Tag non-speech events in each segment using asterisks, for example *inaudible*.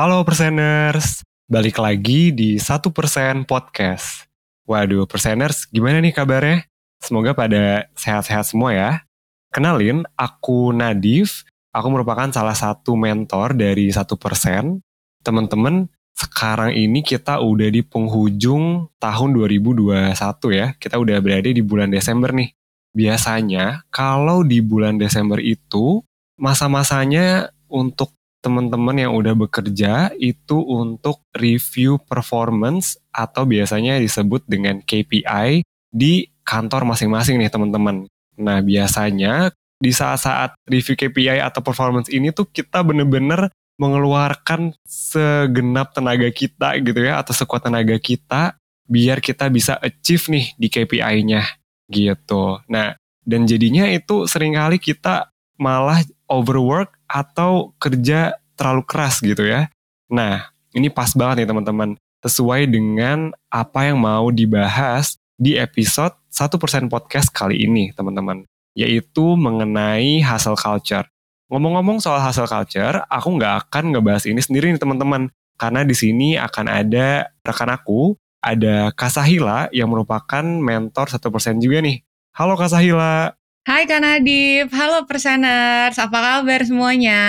Halo perseners, balik lagi di 1% Podcast. Waduh, perseners, gimana nih kabarnya? Semoga pada sehat-sehat semua ya. Kenalin, aku Nadif, aku merupakan salah satu mentor dari 1%. Teman-teman, sekarang ini kita udah di penghujung tahun 2021 ya. Kita udah berada di bulan Desember nih. Biasanya, kalau di bulan Desember itu, masa-masanya untuk teman-teman yang udah bekerja itu untuk review performance atau biasanya disebut dengan KPI di kantor masing-masing nih teman-teman. Nah biasanya di saat-saat review KPI atau performance ini tuh kita bener-bener mengeluarkan segenap tenaga kita gitu ya atau sekuat tenaga kita biar kita bisa achieve nih di KPI-nya gitu. Nah dan jadinya itu sering kali kita malah overwork atau kerja terlalu keras gitu ya. Nah, ini pas banget nih teman-teman. Sesuai dengan apa yang mau dibahas di episode 1% podcast kali ini teman-teman. Yaitu mengenai hustle culture. Ngomong-ngomong soal hustle culture, aku nggak akan ngebahas ini sendiri nih teman-teman. Karena di sini akan ada rekan aku, ada Kasahila yang merupakan mentor 1% juga nih. Halo Kasahila. Hai Kak Nadif, halo Perseners, apa kabar semuanya?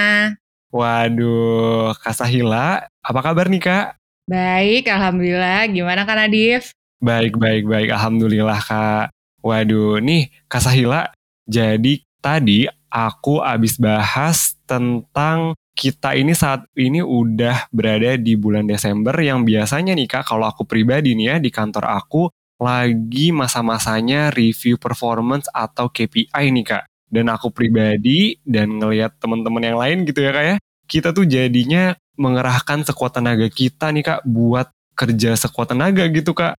Waduh, Kak Sahila, apa kabar nih Kak? Baik, Alhamdulillah. Gimana Kak Nadif? Baik, baik, baik. Alhamdulillah Kak. Waduh, nih Kak Sahila, jadi tadi aku abis bahas tentang kita ini saat ini udah berada di bulan Desember yang biasanya nih Kak, kalau aku pribadi nih ya di kantor aku lagi masa-masanya review performance atau KPI nih kak. Dan aku pribadi dan ngelihat teman-teman yang lain gitu ya kak ya, kita tuh jadinya mengerahkan sekuat tenaga kita nih kak buat kerja sekuat tenaga gitu kak.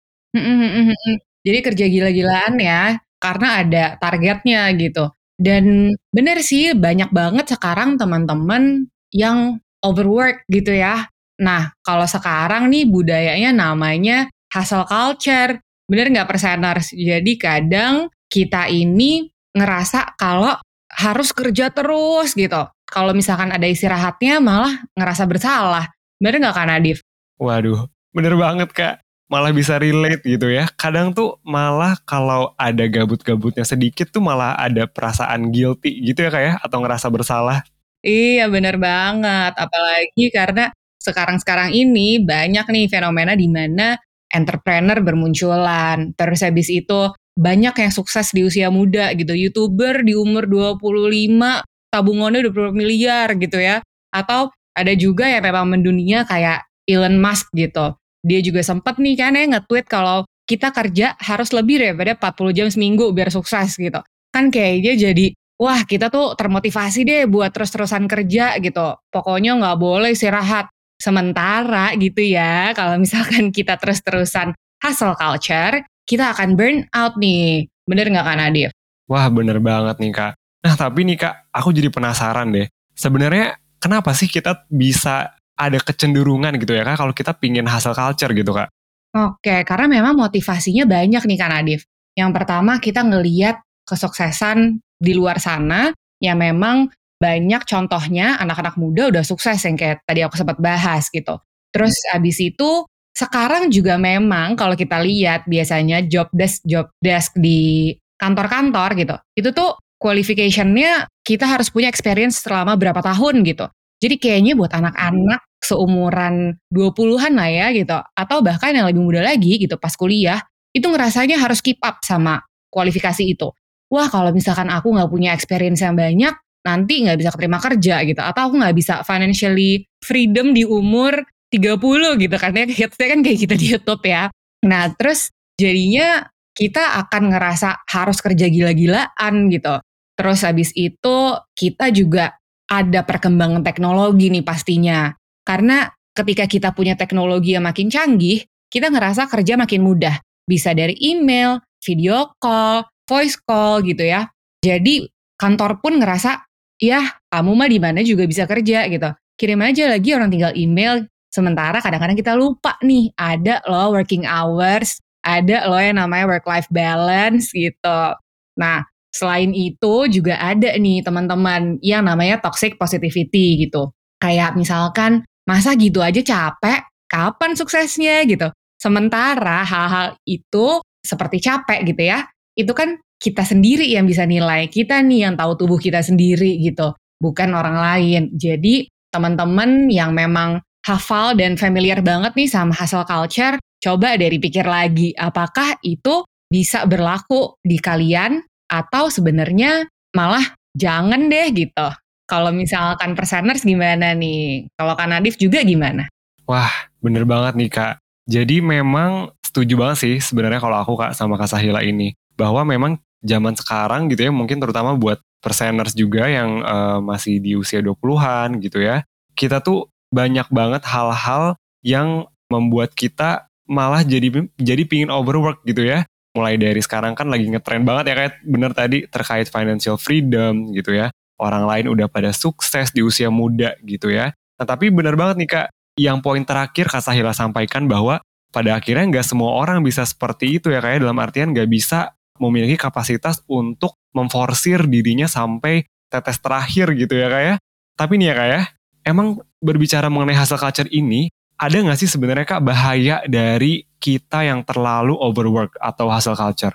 Jadi kerja gila-gilaan ya, karena ada targetnya gitu. Dan bener sih banyak banget sekarang teman-teman yang overwork gitu ya. Nah kalau sekarang nih budayanya namanya hustle culture Bener nggak perseners? Jadi kadang kita ini ngerasa kalau harus kerja terus gitu. Kalau misalkan ada istirahatnya malah ngerasa bersalah. Bener nggak Kak Nadif? Waduh, bener banget Kak. Malah bisa relate gitu ya. Kadang tuh malah kalau ada gabut-gabutnya sedikit tuh malah ada perasaan guilty gitu ya Kak ya. Atau ngerasa bersalah. Iya bener banget. Apalagi karena sekarang-sekarang ini banyak nih fenomena di mana entrepreneur bermunculan. Terus habis itu banyak yang sukses di usia muda gitu. YouTuber di umur 25 tabungannya 20 miliar gitu ya. Atau ada juga yang memang mendunia kayak Elon Musk gitu. Dia juga sempat nih kan ya nge-tweet kalau kita kerja harus lebih daripada 40 jam seminggu biar sukses gitu. Kan kayaknya jadi wah kita tuh termotivasi deh buat terus-terusan kerja gitu. Pokoknya nggak boleh istirahat sementara gitu ya. Kalau misalkan kita terus-terusan hustle culture kita akan burn out nih. Bener nggak Kak Nadif? Wah bener banget nih Kak. Nah tapi nih Kak aku jadi penasaran deh. Sebenarnya kenapa sih kita bisa ada kecenderungan gitu ya Kak kalau kita pingin hustle culture gitu Kak? Oke karena memang motivasinya banyak nih Kak Nadif. Yang pertama kita ngeliat kesuksesan di luar sana yang memang banyak contohnya anak-anak muda udah sukses yang kayak tadi aku sempat bahas gitu. Terus abis itu sekarang juga memang kalau kita lihat biasanya job desk job desk di kantor-kantor gitu. Itu tuh qualificationnya kita harus punya experience selama berapa tahun gitu. Jadi kayaknya buat anak-anak seumuran 20-an lah ya gitu. Atau bahkan yang lebih muda lagi gitu pas kuliah. Itu ngerasanya harus keep up sama kualifikasi itu. Wah kalau misalkan aku nggak punya experience yang banyak, nanti nggak bisa keterima kerja gitu atau aku nggak bisa financially freedom di umur 30 gitu kan ya hitsnya kan kayak kita gitu di YouTube ya nah terus jadinya kita akan ngerasa harus kerja gila-gilaan gitu. Terus habis itu kita juga ada perkembangan teknologi nih pastinya. Karena ketika kita punya teknologi yang makin canggih, kita ngerasa kerja makin mudah. Bisa dari email, video call, voice call gitu ya. Jadi kantor pun ngerasa, ya kamu mah di mana juga bisa kerja gitu. Kirim aja lagi orang tinggal email. Sementara kadang-kadang kita lupa nih, ada loh working hours, ada loh yang namanya work-life balance gitu. Nah, selain itu juga ada nih teman-teman yang namanya toxic positivity gitu. Kayak misalkan, masa gitu aja capek, kapan suksesnya gitu. Sementara hal-hal itu seperti capek gitu ya, itu kan kita sendiri yang bisa nilai. Kita nih yang tahu tubuh kita sendiri gitu, bukan orang lain. Jadi teman-teman yang memang hafal dan familiar banget nih sama hustle culture, coba dari pikir lagi, apakah itu bisa berlaku di kalian atau sebenarnya malah jangan deh gitu. Kalau misalkan perseners gimana nih? Kalau Kak Nadif juga gimana? Wah, bener banget nih Kak. Jadi memang setuju banget sih sebenarnya kalau aku Kak sama Kak Sahila ini. Bahwa memang zaman sekarang gitu ya, mungkin terutama buat perseners juga yang uh, masih di usia 20-an gitu ya. Kita tuh banyak banget hal-hal yang membuat kita malah jadi jadi pingin overwork gitu ya. Mulai dari sekarang kan lagi ngetrend banget ya kayak bener tadi terkait financial freedom gitu ya. Orang lain udah pada sukses di usia muda gitu ya. Nah tapi bener banget nih kak, yang poin terakhir Kak Sahila sampaikan bahwa pada akhirnya nggak semua orang bisa seperti itu ya kayak dalam artian nggak bisa memiliki kapasitas untuk memforsir dirinya sampai tetes terakhir gitu ya kayak. Tapi nih ya kayak, emang berbicara mengenai hasil culture ini, ada nggak sih sebenarnya kak bahaya dari kita yang terlalu overwork atau hasil culture?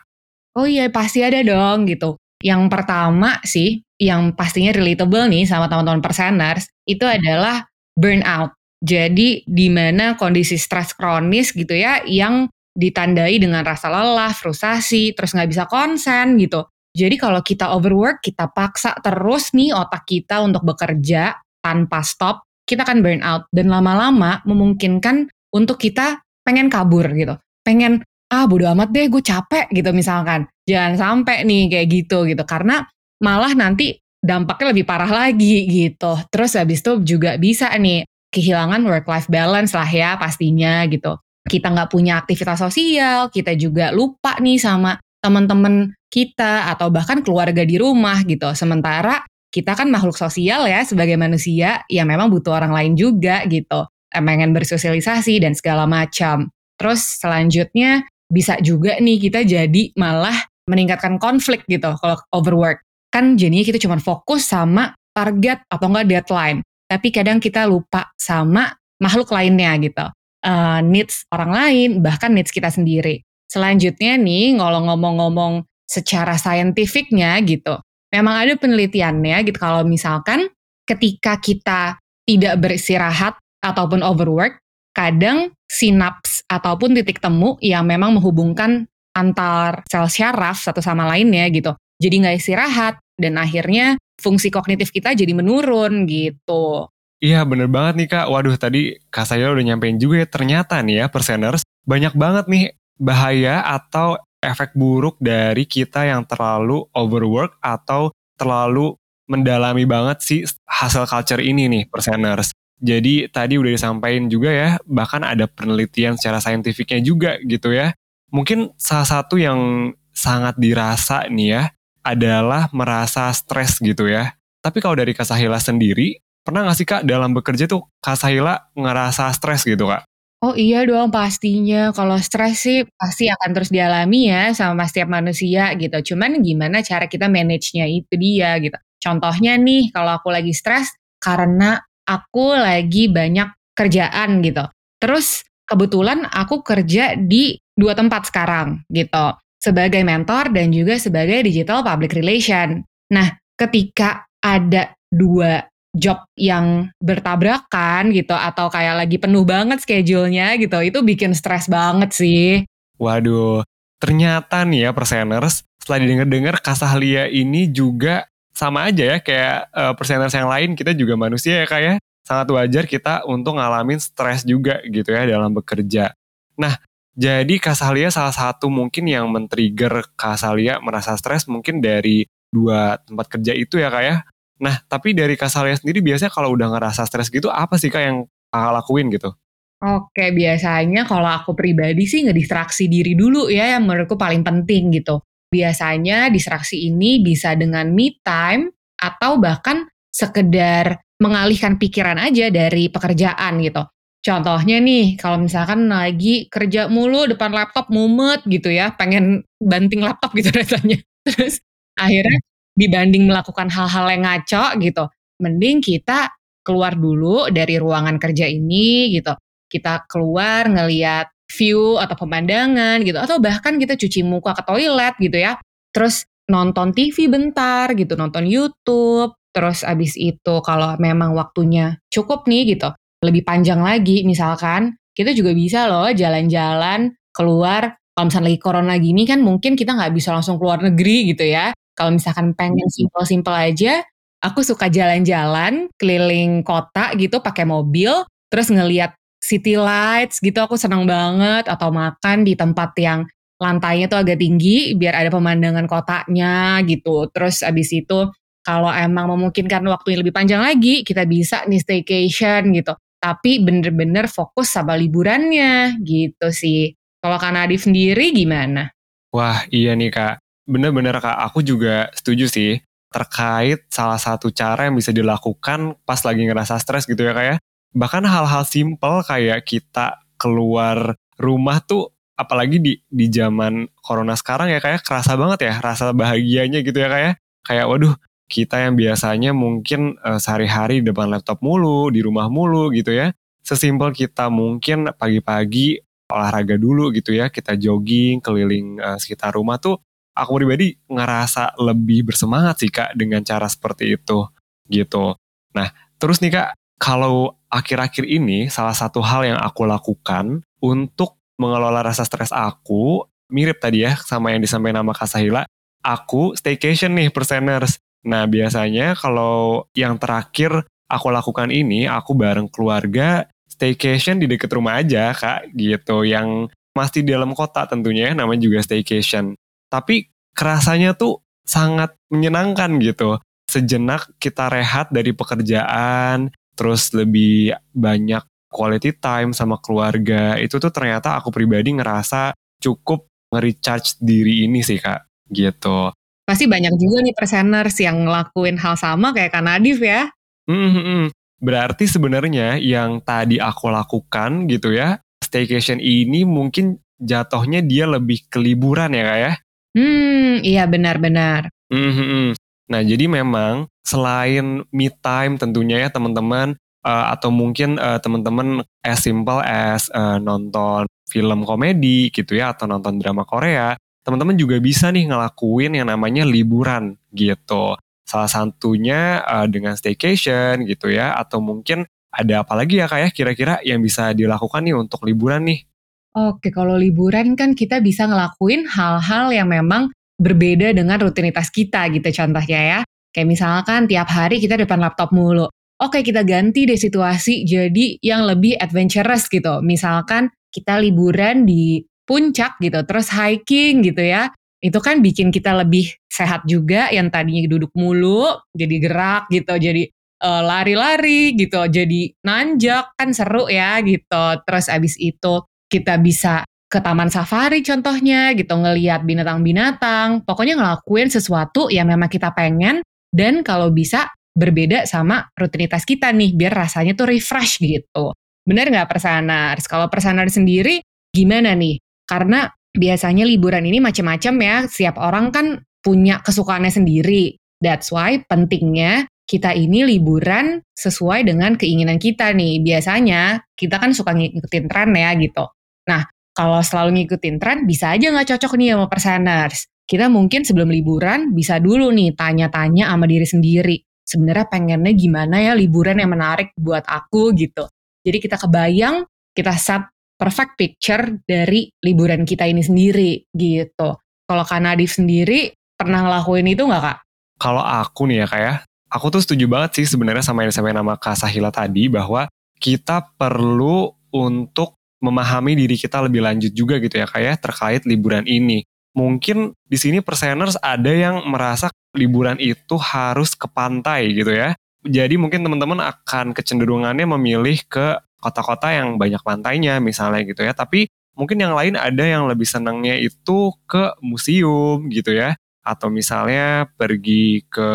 Oh iya pasti ada dong gitu. Yang pertama sih, yang pastinya relatable nih sama teman-teman perseners, itu adalah burnout. Jadi di mana kondisi stres kronis gitu ya, yang ditandai dengan rasa lelah, frustasi, terus nggak bisa konsen gitu. Jadi kalau kita overwork, kita paksa terus nih otak kita untuk bekerja tanpa stop, kita akan burn out dan lama-lama memungkinkan untuk kita pengen kabur gitu. Pengen ah bodo amat deh gue capek gitu misalkan. Jangan sampai nih kayak gitu gitu karena malah nanti dampaknya lebih parah lagi gitu. Terus habis itu juga bisa nih kehilangan work life balance lah ya pastinya gitu. Kita nggak punya aktivitas sosial, kita juga lupa nih sama teman-teman kita atau bahkan keluarga di rumah gitu. Sementara kita kan makhluk sosial ya sebagai manusia yang memang butuh orang lain juga gitu. Pengen bersosialisasi dan segala macam. Terus selanjutnya bisa juga nih kita jadi malah meningkatkan konflik gitu kalau overwork. Kan jadinya kita cuma fokus sama target atau enggak deadline. Tapi kadang kita lupa sama makhluk lainnya gitu. Uh, needs orang lain, bahkan needs kita sendiri. Selanjutnya nih, ngomong-ngomong secara saintifiknya gitu memang ada penelitiannya gitu kalau misalkan ketika kita tidak beristirahat ataupun overwork, kadang sinaps ataupun titik temu yang memang menghubungkan antar sel syaraf satu sama lainnya gitu. Jadi nggak istirahat dan akhirnya fungsi kognitif kita jadi menurun gitu. Iya bener banget nih kak. Waduh tadi kak saya udah nyampein juga ya ternyata nih ya perseners banyak banget nih bahaya atau efek buruk dari kita yang terlalu overwork atau terlalu mendalami banget sih hasil culture ini nih perseners. Jadi tadi udah disampaikan juga ya, bahkan ada penelitian secara saintifiknya juga gitu ya. Mungkin salah satu yang sangat dirasa nih ya, adalah merasa stres gitu ya. Tapi kalau dari Kak Sahila sendiri, pernah gak sih Kak dalam bekerja tuh Kak Sahila ngerasa stres gitu Kak? Oh iya dong pastinya, kalau stres sih pasti akan terus dialami ya sama setiap manusia gitu. Cuman gimana cara kita manage-nya itu dia gitu. Contohnya nih kalau aku lagi stres karena aku lagi banyak kerjaan gitu. Terus kebetulan aku kerja di dua tempat sekarang gitu. Sebagai mentor dan juga sebagai digital public relation. Nah ketika ada dua job yang bertabrakan gitu atau kayak lagi penuh banget schedule-nya gitu itu bikin stres banget sih. Waduh, ternyata nih ya perseners setelah didengar-dengar Kasahlia ini juga sama aja ya kayak uh, perseners yang lain kita juga manusia ya kayak ya. sangat wajar kita untuk ngalamin stres juga gitu ya dalam bekerja. Nah, Jadi Kak Sahlia salah satu mungkin yang men-trigger Kak Sahlia merasa stres mungkin dari dua tempat kerja itu ya Kak ya. Nah, tapi dari Kak Sahlia sendiri biasanya kalau udah ngerasa stres gitu, apa sih Kak yang Kakak lakuin gitu? Oke, biasanya kalau aku pribadi sih ngedistraksi diri dulu ya, yang menurutku paling penting gitu. Biasanya distraksi ini bisa dengan me time, atau bahkan sekedar mengalihkan pikiran aja dari pekerjaan gitu. Contohnya nih, kalau misalkan lagi kerja mulu depan laptop mumet gitu ya, pengen banting laptop gitu *laughs* rasanya. Terus akhirnya dibanding melakukan hal-hal yang ngaco gitu, mending kita keluar dulu dari ruangan kerja ini gitu. Kita keluar ngeliat view atau pemandangan gitu, atau bahkan kita cuci muka ke toilet gitu ya. Terus nonton TV bentar gitu, nonton YouTube, terus abis itu kalau memang waktunya cukup nih gitu, lebih panjang lagi misalkan, kita juga bisa loh jalan-jalan keluar, kalau misalnya lagi corona gini kan mungkin kita nggak bisa langsung keluar negeri gitu ya, kalau misalkan pengen simpel-simpel aja, aku suka jalan-jalan keliling kota gitu pakai mobil, terus ngeliat city lights gitu aku senang banget, atau makan di tempat yang lantainya tuh agak tinggi biar ada pemandangan kotanya gitu. Terus abis itu kalau emang memungkinkan waktu yang lebih panjang lagi, kita bisa nih staycation gitu. Tapi bener-bener fokus sama liburannya gitu sih. Kalau Kak Nadif sendiri gimana? Wah iya nih Kak, bener-bener Kak, aku juga setuju sih terkait salah satu cara yang bisa dilakukan pas lagi ngerasa stres gitu ya Kak ya. Bahkan hal-hal simple kayak kita keluar rumah tuh apalagi di di zaman corona sekarang ya kayak kerasa banget ya rasa bahagianya gitu ya kayak kayak waduh kita yang biasanya mungkin uh, sehari-hari di depan laptop mulu di rumah mulu gitu ya sesimpel kita mungkin pagi-pagi olahraga dulu gitu ya kita jogging keliling uh, sekitar rumah tuh aku pribadi ngerasa lebih bersemangat sih kak dengan cara seperti itu gitu nah terus nih kak kalau akhir-akhir ini salah satu hal yang aku lakukan untuk mengelola rasa stres aku mirip tadi ya sama yang disampaikan nama Kak Sahila. Aku staycation nih perseners. Nah biasanya kalau yang terakhir aku lakukan ini, aku bareng keluarga staycation di deket rumah aja kak gitu. Yang masih di dalam kota tentunya namanya juga staycation. Tapi kerasanya tuh sangat menyenangkan gitu. Sejenak kita rehat dari pekerjaan, terus lebih banyak quality time sama keluarga itu tuh ternyata aku pribadi ngerasa cukup nge-recharge diri ini sih kak gitu. Pasti banyak juga nih perseners yang ngelakuin hal sama kayak Kak Nadif ya. Hmm, hmm, hmm. Berarti sebenarnya yang tadi aku lakukan gitu ya, staycation ini mungkin jatuhnya dia lebih ke liburan ya kak ya? Hmm, iya benar-benar. Hmm, hmm, hmm. Nah jadi memang selain me time tentunya ya teman-teman, uh, atau mungkin uh, teman-teman as simple as uh, nonton film komedi gitu ya atau nonton drama Korea, teman-teman juga bisa nih ngelakuin yang namanya liburan gitu. Salah satunya uh, dengan staycation gitu ya atau mungkin ada apa lagi ya kayak kira-kira yang bisa dilakukan nih untuk liburan nih? Oke, kalau liburan kan kita bisa ngelakuin hal-hal yang memang berbeda dengan rutinitas kita gitu contohnya ya. Kayak misalkan tiap hari kita depan laptop mulu oke kita ganti deh situasi jadi yang lebih adventurous gitu. Misalkan kita liburan di puncak gitu, terus hiking gitu ya. Itu kan bikin kita lebih sehat juga yang tadinya duduk mulu, jadi gerak gitu, jadi uh, lari-lari gitu, jadi nanjak kan seru ya gitu. Terus abis itu kita bisa ke taman safari contohnya gitu, ngeliat binatang-binatang. Pokoknya ngelakuin sesuatu yang memang kita pengen dan kalau bisa berbeda sama rutinitas kita nih, biar rasanya tuh refresh gitu. Bener nggak persanars? Kalau persanars sendiri gimana nih? Karena biasanya liburan ini macam-macam ya, setiap orang kan punya kesukaannya sendiri. That's why pentingnya kita ini liburan sesuai dengan keinginan kita nih. Biasanya kita kan suka ngikutin tren ya gitu. Nah, kalau selalu ngikutin tren, bisa aja nggak cocok nih sama persaners. Kita mungkin sebelum liburan bisa dulu nih tanya-tanya sama diri sendiri sebenarnya pengennya gimana ya liburan yang menarik buat aku gitu. Jadi kita kebayang, kita set perfect picture dari liburan kita ini sendiri gitu. Kalau Kak Nadif sendiri pernah ngelakuin itu nggak Kak? Kalau aku nih ya Kak ya, aku tuh setuju banget sih sebenarnya sama yang disampaikan nama Kak Sahila tadi bahwa kita perlu untuk memahami diri kita lebih lanjut juga gitu ya kayak terkait liburan ini. Mungkin di sini perseners ada yang merasa liburan itu harus ke pantai gitu ya. Jadi mungkin teman-teman akan kecenderungannya memilih ke kota-kota yang banyak pantainya misalnya gitu ya. Tapi mungkin yang lain ada yang lebih senangnya itu ke museum gitu ya. Atau misalnya pergi ke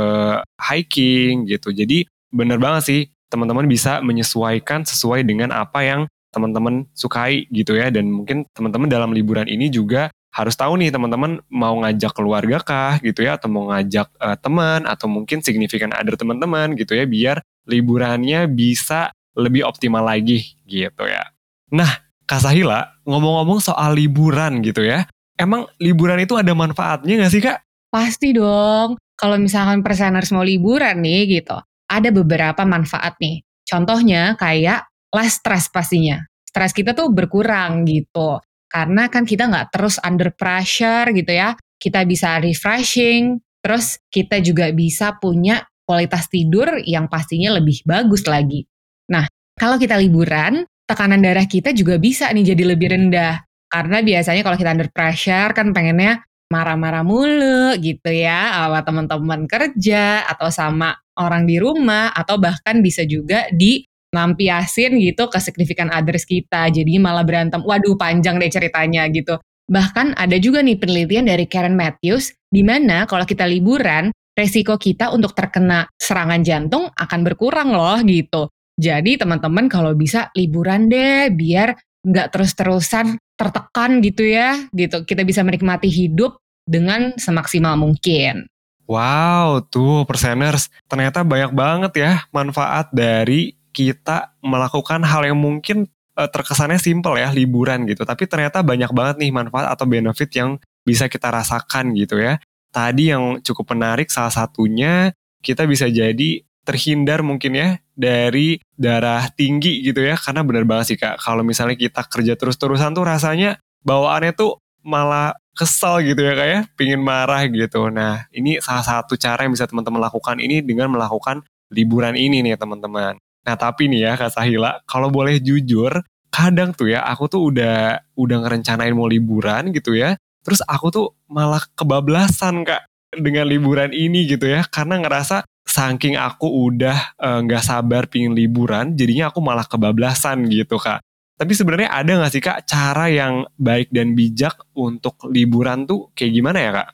hiking gitu. Jadi bener banget sih teman-teman bisa menyesuaikan sesuai dengan apa yang teman-teman sukai gitu ya dan mungkin teman-teman dalam liburan ini juga harus tahu nih teman-teman mau ngajak keluarga kah gitu ya atau mau ngajak uh, teman atau mungkin signifikan other teman-teman gitu ya biar liburannya bisa lebih optimal lagi gitu ya. Nah, Kak Sahila ngomong-ngomong soal liburan gitu ya. Emang liburan itu ada manfaatnya gak sih Kak? Pasti dong. Kalau misalkan perseners mau liburan nih gitu, ada beberapa manfaat nih. Contohnya kayak less stress pastinya. Stres kita tuh berkurang gitu. Karena kan kita nggak terus under pressure gitu ya. Kita bisa refreshing, terus kita juga bisa punya kualitas tidur yang pastinya lebih bagus lagi. Nah, kalau kita liburan, tekanan darah kita juga bisa nih jadi lebih rendah. Karena biasanya kalau kita under pressure kan pengennya marah-marah mulu gitu ya sama teman-teman kerja atau sama orang di rumah atau bahkan bisa juga di nampiasin gitu ke signifikan others kita. Jadi malah berantem. Waduh panjang deh ceritanya gitu. Bahkan ada juga nih penelitian dari Karen Matthews di mana kalau kita liburan resiko kita untuk terkena serangan jantung akan berkurang loh gitu. Jadi teman-teman kalau bisa liburan deh biar nggak terus-terusan tertekan gitu ya gitu. Kita bisa menikmati hidup dengan semaksimal mungkin. Wow, tuh perseners, ternyata banyak banget ya manfaat dari kita melakukan hal yang mungkin uh, terkesannya simple ya, liburan gitu. Tapi ternyata banyak banget nih manfaat atau benefit yang bisa kita rasakan gitu ya. Tadi yang cukup menarik salah satunya kita bisa jadi terhindar mungkin ya dari darah tinggi gitu ya. Karena benar banget sih kak, kalau misalnya kita kerja terus-terusan tuh rasanya bawaannya tuh malah kesal gitu ya kak ya, pingin marah gitu. Nah ini salah satu cara yang bisa teman-teman lakukan ini dengan melakukan liburan ini nih teman-teman. Nah tapi nih ya Kak Sahila, kalau boleh jujur, kadang tuh ya aku tuh udah udah ngerencanain mau liburan gitu ya. Terus aku tuh malah kebablasan Kak dengan liburan ini gitu ya. Karena ngerasa saking aku udah eh, nggak uh, sabar pingin liburan, jadinya aku malah kebablasan gitu Kak. Tapi sebenarnya ada gak sih Kak cara yang baik dan bijak untuk liburan tuh kayak gimana ya Kak?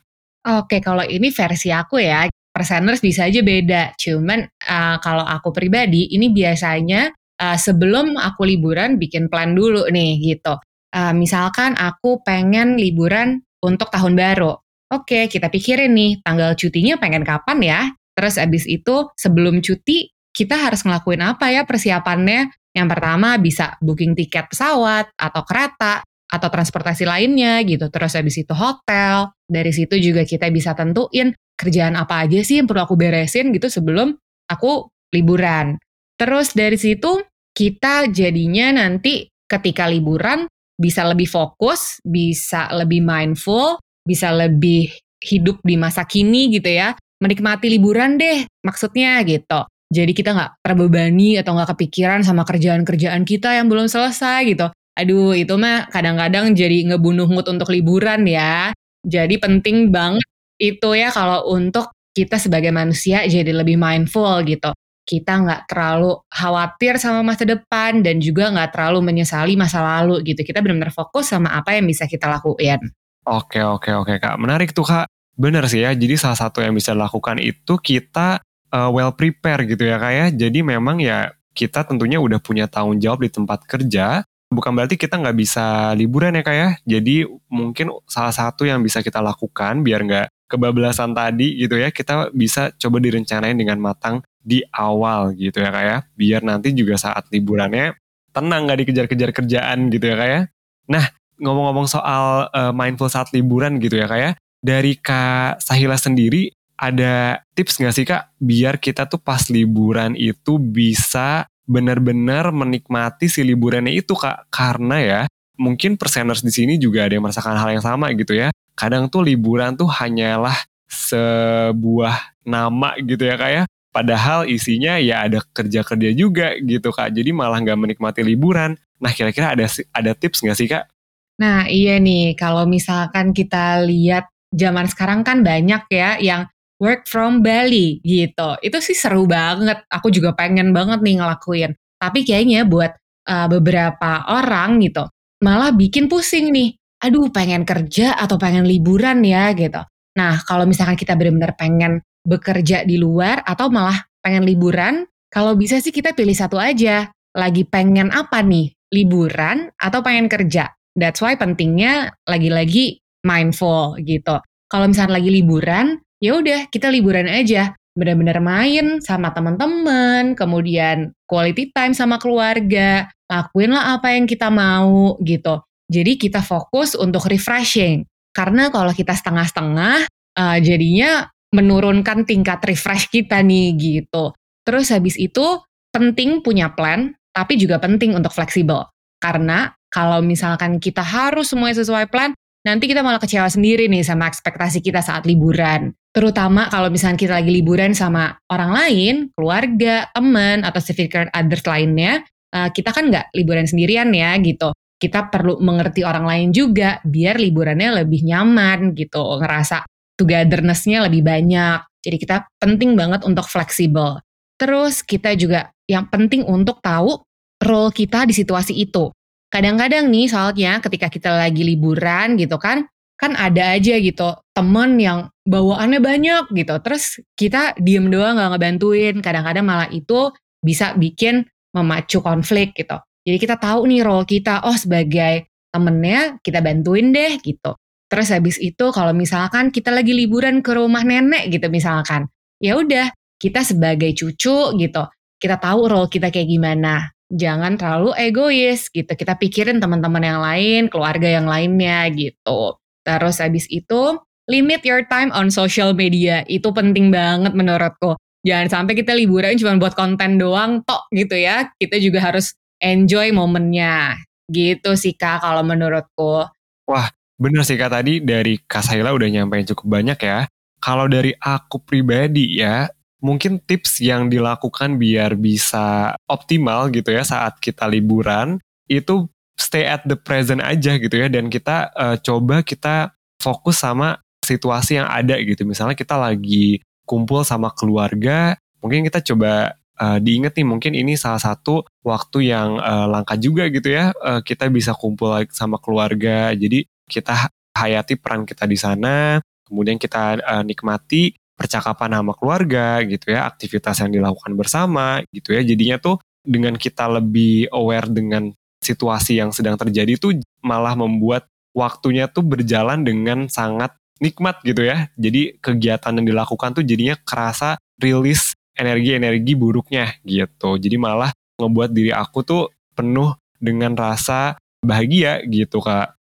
Oke, kalau ini versi aku ya perseners bisa aja beda. Cuman uh, kalau aku pribadi ini biasanya uh, sebelum aku liburan bikin plan dulu nih gitu. Uh, misalkan aku pengen liburan untuk tahun baru. Oke, kita pikirin nih tanggal cutinya pengen kapan ya. Terus abis itu sebelum cuti kita harus ngelakuin apa ya persiapannya. Yang pertama bisa booking tiket pesawat atau kereta atau transportasi lainnya gitu. Terus habis itu hotel. Dari situ juga kita bisa tentuin kerjaan apa aja sih yang perlu aku beresin gitu sebelum aku liburan. Terus dari situ kita jadinya nanti ketika liburan bisa lebih fokus, bisa lebih mindful, bisa lebih hidup di masa kini gitu ya. Menikmati liburan deh maksudnya gitu. Jadi kita nggak terbebani atau nggak kepikiran sama kerjaan-kerjaan kita yang belum selesai gitu. Aduh itu mah kadang-kadang jadi ngebunuh mood untuk liburan ya. Jadi penting banget itu ya kalau untuk kita sebagai manusia jadi lebih mindful gitu. Kita nggak terlalu khawatir sama masa depan dan juga nggak terlalu menyesali masa lalu gitu. Kita benar-benar fokus sama apa yang bisa kita lakuin. Oke oke oke kak, menarik tuh kak. Bener sih ya. Jadi salah satu yang bisa dilakukan itu kita uh, well prepare gitu ya kak ya. Jadi memang ya kita tentunya udah punya tanggung jawab di tempat kerja bukan berarti kita nggak bisa liburan ya kak ya. Jadi mungkin salah satu yang bisa kita lakukan biar nggak kebablasan tadi gitu ya, kita bisa coba direncanain dengan matang di awal gitu ya kak ya. Biar nanti juga saat liburannya tenang nggak dikejar-kejar kerjaan gitu ya kak ya. Nah ngomong-ngomong soal uh, mindful saat liburan gitu ya kak ya. Dari Kak Sahila sendiri ada tips nggak sih kak biar kita tuh pas liburan itu bisa benar-benar menikmati si liburannya itu kak. Karena ya mungkin perseners di sini juga ada yang merasakan hal yang sama gitu ya. Kadang tuh liburan tuh hanyalah sebuah nama gitu ya kak ya. Padahal isinya ya ada kerja-kerja juga gitu kak. Jadi malah nggak menikmati liburan. Nah kira-kira ada ada tips nggak sih kak? Nah iya nih. Kalau misalkan kita lihat zaman sekarang kan banyak ya yang work from Bali gitu. Itu sih seru banget. Aku juga pengen banget nih ngelakuin. Tapi kayaknya buat uh, beberapa orang gitu malah bikin pusing nih. Aduh pengen kerja atau pengen liburan ya gitu. Nah kalau misalkan kita benar-benar pengen bekerja di luar atau malah pengen liburan, kalau bisa sih kita pilih satu aja. Lagi pengen apa nih? Liburan atau pengen kerja? That's why pentingnya lagi-lagi mindful gitu. Kalau misalnya lagi liburan, ya udah kita liburan aja. Benar-benar main sama teman-teman, kemudian quality time sama keluarga, lakuinlah apa yang kita mau gitu. Jadi kita fokus untuk refreshing. Karena kalau kita setengah-setengah, uh, jadinya menurunkan tingkat refresh kita nih gitu. Terus habis itu penting punya plan, tapi juga penting untuk fleksibel. Karena kalau misalkan kita harus semuanya sesuai plan, nanti kita malah kecewa sendiri nih sama ekspektasi kita saat liburan. Terutama kalau misalkan kita lagi liburan sama orang lain, keluarga, teman, atau significant others lainnya, uh, kita kan nggak liburan sendirian ya gitu. Kita perlu mengerti orang lain juga biar liburannya lebih nyaman gitu, ngerasa togetherness-nya lebih banyak. Jadi kita penting banget untuk fleksibel. Terus kita juga yang penting untuk tahu role kita di situasi itu. Kadang-kadang nih soalnya ketika kita lagi liburan gitu kan, kan ada aja gitu temen yang bawaannya banyak gitu. Terus kita diem doang gak ngebantuin. Kadang-kadang malah itu bisa bikin memacu konflik gitu. Jadi kita tahu nih role kita, oh sebagai temennya kita bantuin deh gitu. Terus habis itu kalau misalkan kita lagi liburan ke rumah nenek gitu misalkan, ya udah kita sebagai cucu gitu, kita tahu role kita kayak gimana. Jangan terlalu egois gitu. Kita pikirin teman-teman yang lain, keluarga yang lainnya gitu. Terus habis itu limit your time on social media. Itu penting banget menurutku. Jangan sampai kita liburan cuma buat konten doang tok gitu ya. Kita juga harus enjoy momennya. Gitu sih Kak kalau menurutku. Wah, Bener sih Kak, tadi dari Kak Saila udah nyampein cukup banyak ya. Kalau dari aku pribadi ya, mungkin tips yang dilakukan biar bisa optimal gitu ya saat kita liburan, itu stay at the present aja gitu ya. Dan kita uh, coba kita fokus sama situasi yang ada gitu. Misalnya kita lagi kumpul sama keluarga, mungkin kita coba uh, diinget nih mungkin ini salah satu waktu yang uh, langka juga gitu ya uh, kita bisa kumpul sama keluarga jadi kita hayati peran kita di sana, kemudian kita uh, nikmati percakapan sama keluarga gitu ya, aktivitas yang dilakukan bersama gitu ya. Jadinya tuh dengan kita lebih aware dengan situasi yang sedang terjadi tuh malah membuat waktunya tuh berjalan dengan sangat nikmat gitu ya. Jadi kegiatan yang dilakukan tuh jadinya kerasa rilis energi-energi buruknya gitu. Jadi malah ngebuat diri aku tuh penuh dengan rasa bahagia gitu kak.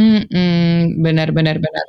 Mhm, benar benar benar.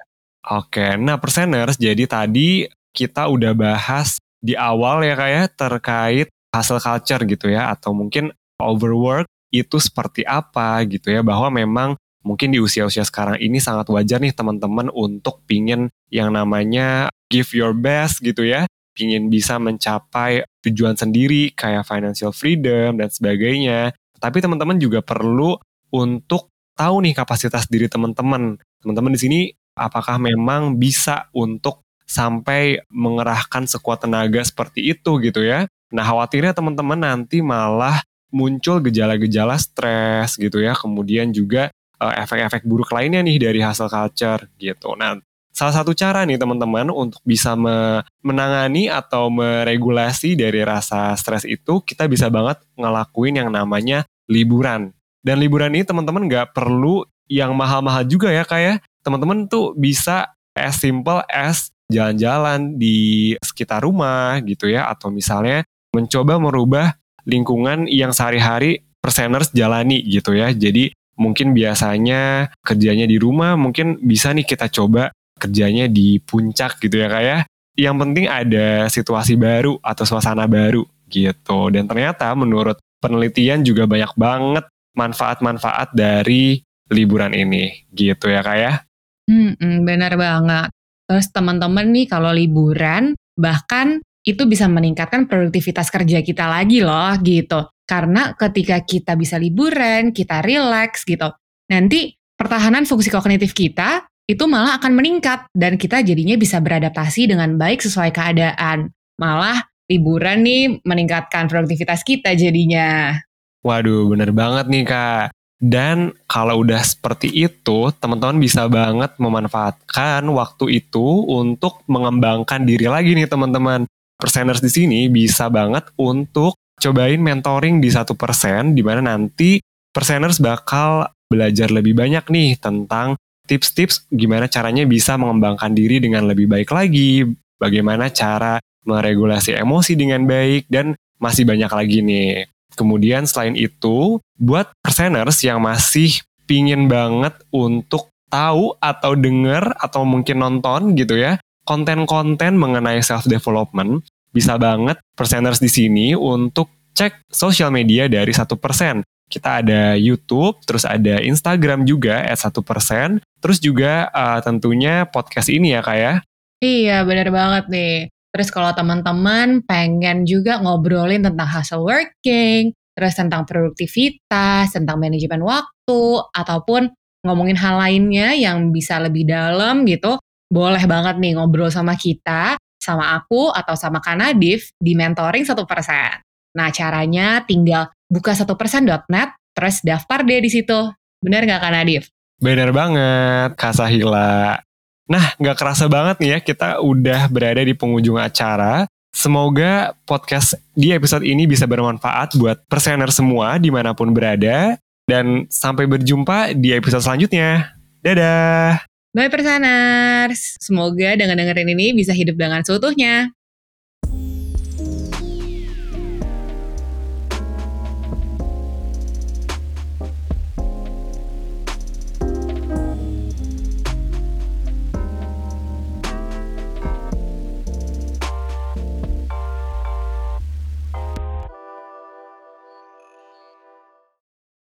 Oke, nah perseners, jadi tadi kita udah bahas di awal ya kayak ya, terkait hasil culture gitu ya, atau mungkin overwork itu seperti apa gitu ya, bahwa memang mungkin di usia-usia sekarang ini sangat wajar nih teman-teman untuk pingin yang namanya give your best gitu ya, pingin bisa mencapai tujuan sendiri kayak financial freedom dan sebagainya. Tapi teman-teman juga perlu untuk tahu nih kapasitas diri teman-teman. Teman-teman di sini apakah memang bisa untuk sampai mengerahkan sekuat tenaga seperti itu gitu ya. Nah khawatirnya teman-teman nanti malah muncul gejala-gejala stres gitu ya. Kemudian juga uh, efek-efek buruk lainnya nih dari hasil culture gitu. Nah salah satu cara nih teman-teman untuk bisa menangani atau meregulasi dari rasa stres itu kita bisa banget ngelakuin yang namanya liburan dan liburan ini teman-teman nggak perlu yang mahal-mahal juga ya kayak ya. teman-teman tuh bisa as simple as jalan-jalan di sekitar rumah gitu ya atau misalnya mencoba merubah lingkungan yang sehari-hari perseners jalani gitu ya. Jadi mungkin biasanya kerjanya di rumah mungkin bisa nih kita coba kerjanya di puncak gitu ya kayak ya. Yang penting ada situasi baru atau suasana baru gitu. Dan ternyata menurut penelitian juga banyak banget manfaat-manfaat dari liburan ini gitu ya kak ya. Hmm, benar banget. Terus teman-teman nih kalau liburan bahkan itu bisa meningkatkan produktivitas kerja kita lagi loh gitu. Karena ketika kita bisa liburan, kita relax gitu, nanti pertahanan fungsi kognitif kita itu malah akan meningkat dan kita jadinya bisa beradaptasi dengan baik sesuai keadaan. Malah liburan nih meningkatkan produktivitas kita jadinya. Waduh, bener banget nih kak. Dan kalau udah seperti itu, teman-teman bisa banget memanfaatkan waktu itu untuk mengembangkan diri lagi nih teman-teman. Perseners di sini bisa banget untuk cobain mentoring di satu persen, di mana nanti perseners bakal belajar lebih banyak nih tentang tips-tips gimana caranya bisa mengembangkan diri dengan lebih baik lagi, bagaimana cara meregulasi emosi dengan baik, dan masih banyak lagi nih. Kemudian selain itu, buat perseners yang masih pingin banget untuk tahu atau denger atau mungkin nonton gitu ya, konten-konten mengenai self-development, bisa banget perseners di sini untuk cek sosial media dari satu persen. Kita ada YouTube, terus ada Instagram juga at satu persen, terus juga uh, tentunya podcast ini ya kak ya. Iya bener banget nih. Terus kalau teman-teman pengen juga ngobrolin tentang hasil working, terus tentang produktivitas, tentang manajemen waktu, ataupun ngomongin hal lainnya yang bisa lebih dalam gitu, boleh banget nih ngobrol sama kita, sama aku, atau sama Kanadif di mentoring 1%. Nah caranya tinggal buka 1%.net, terus daftar deh di situ. Bener nggak Kanadif? Bener banget, Kak Sahila. Nah, nggak kerasa banget nih ya, kita udah berada di penghujung acara. Semoga podcast di episode ini bisa bermanfaat buat persener semua di mana pun berada. Dan sampai berjumpa di episode selanjutnya. Dadah! Bye perseners! Semoga dengan dengerin ini bisa hidup dengan seutuhnya.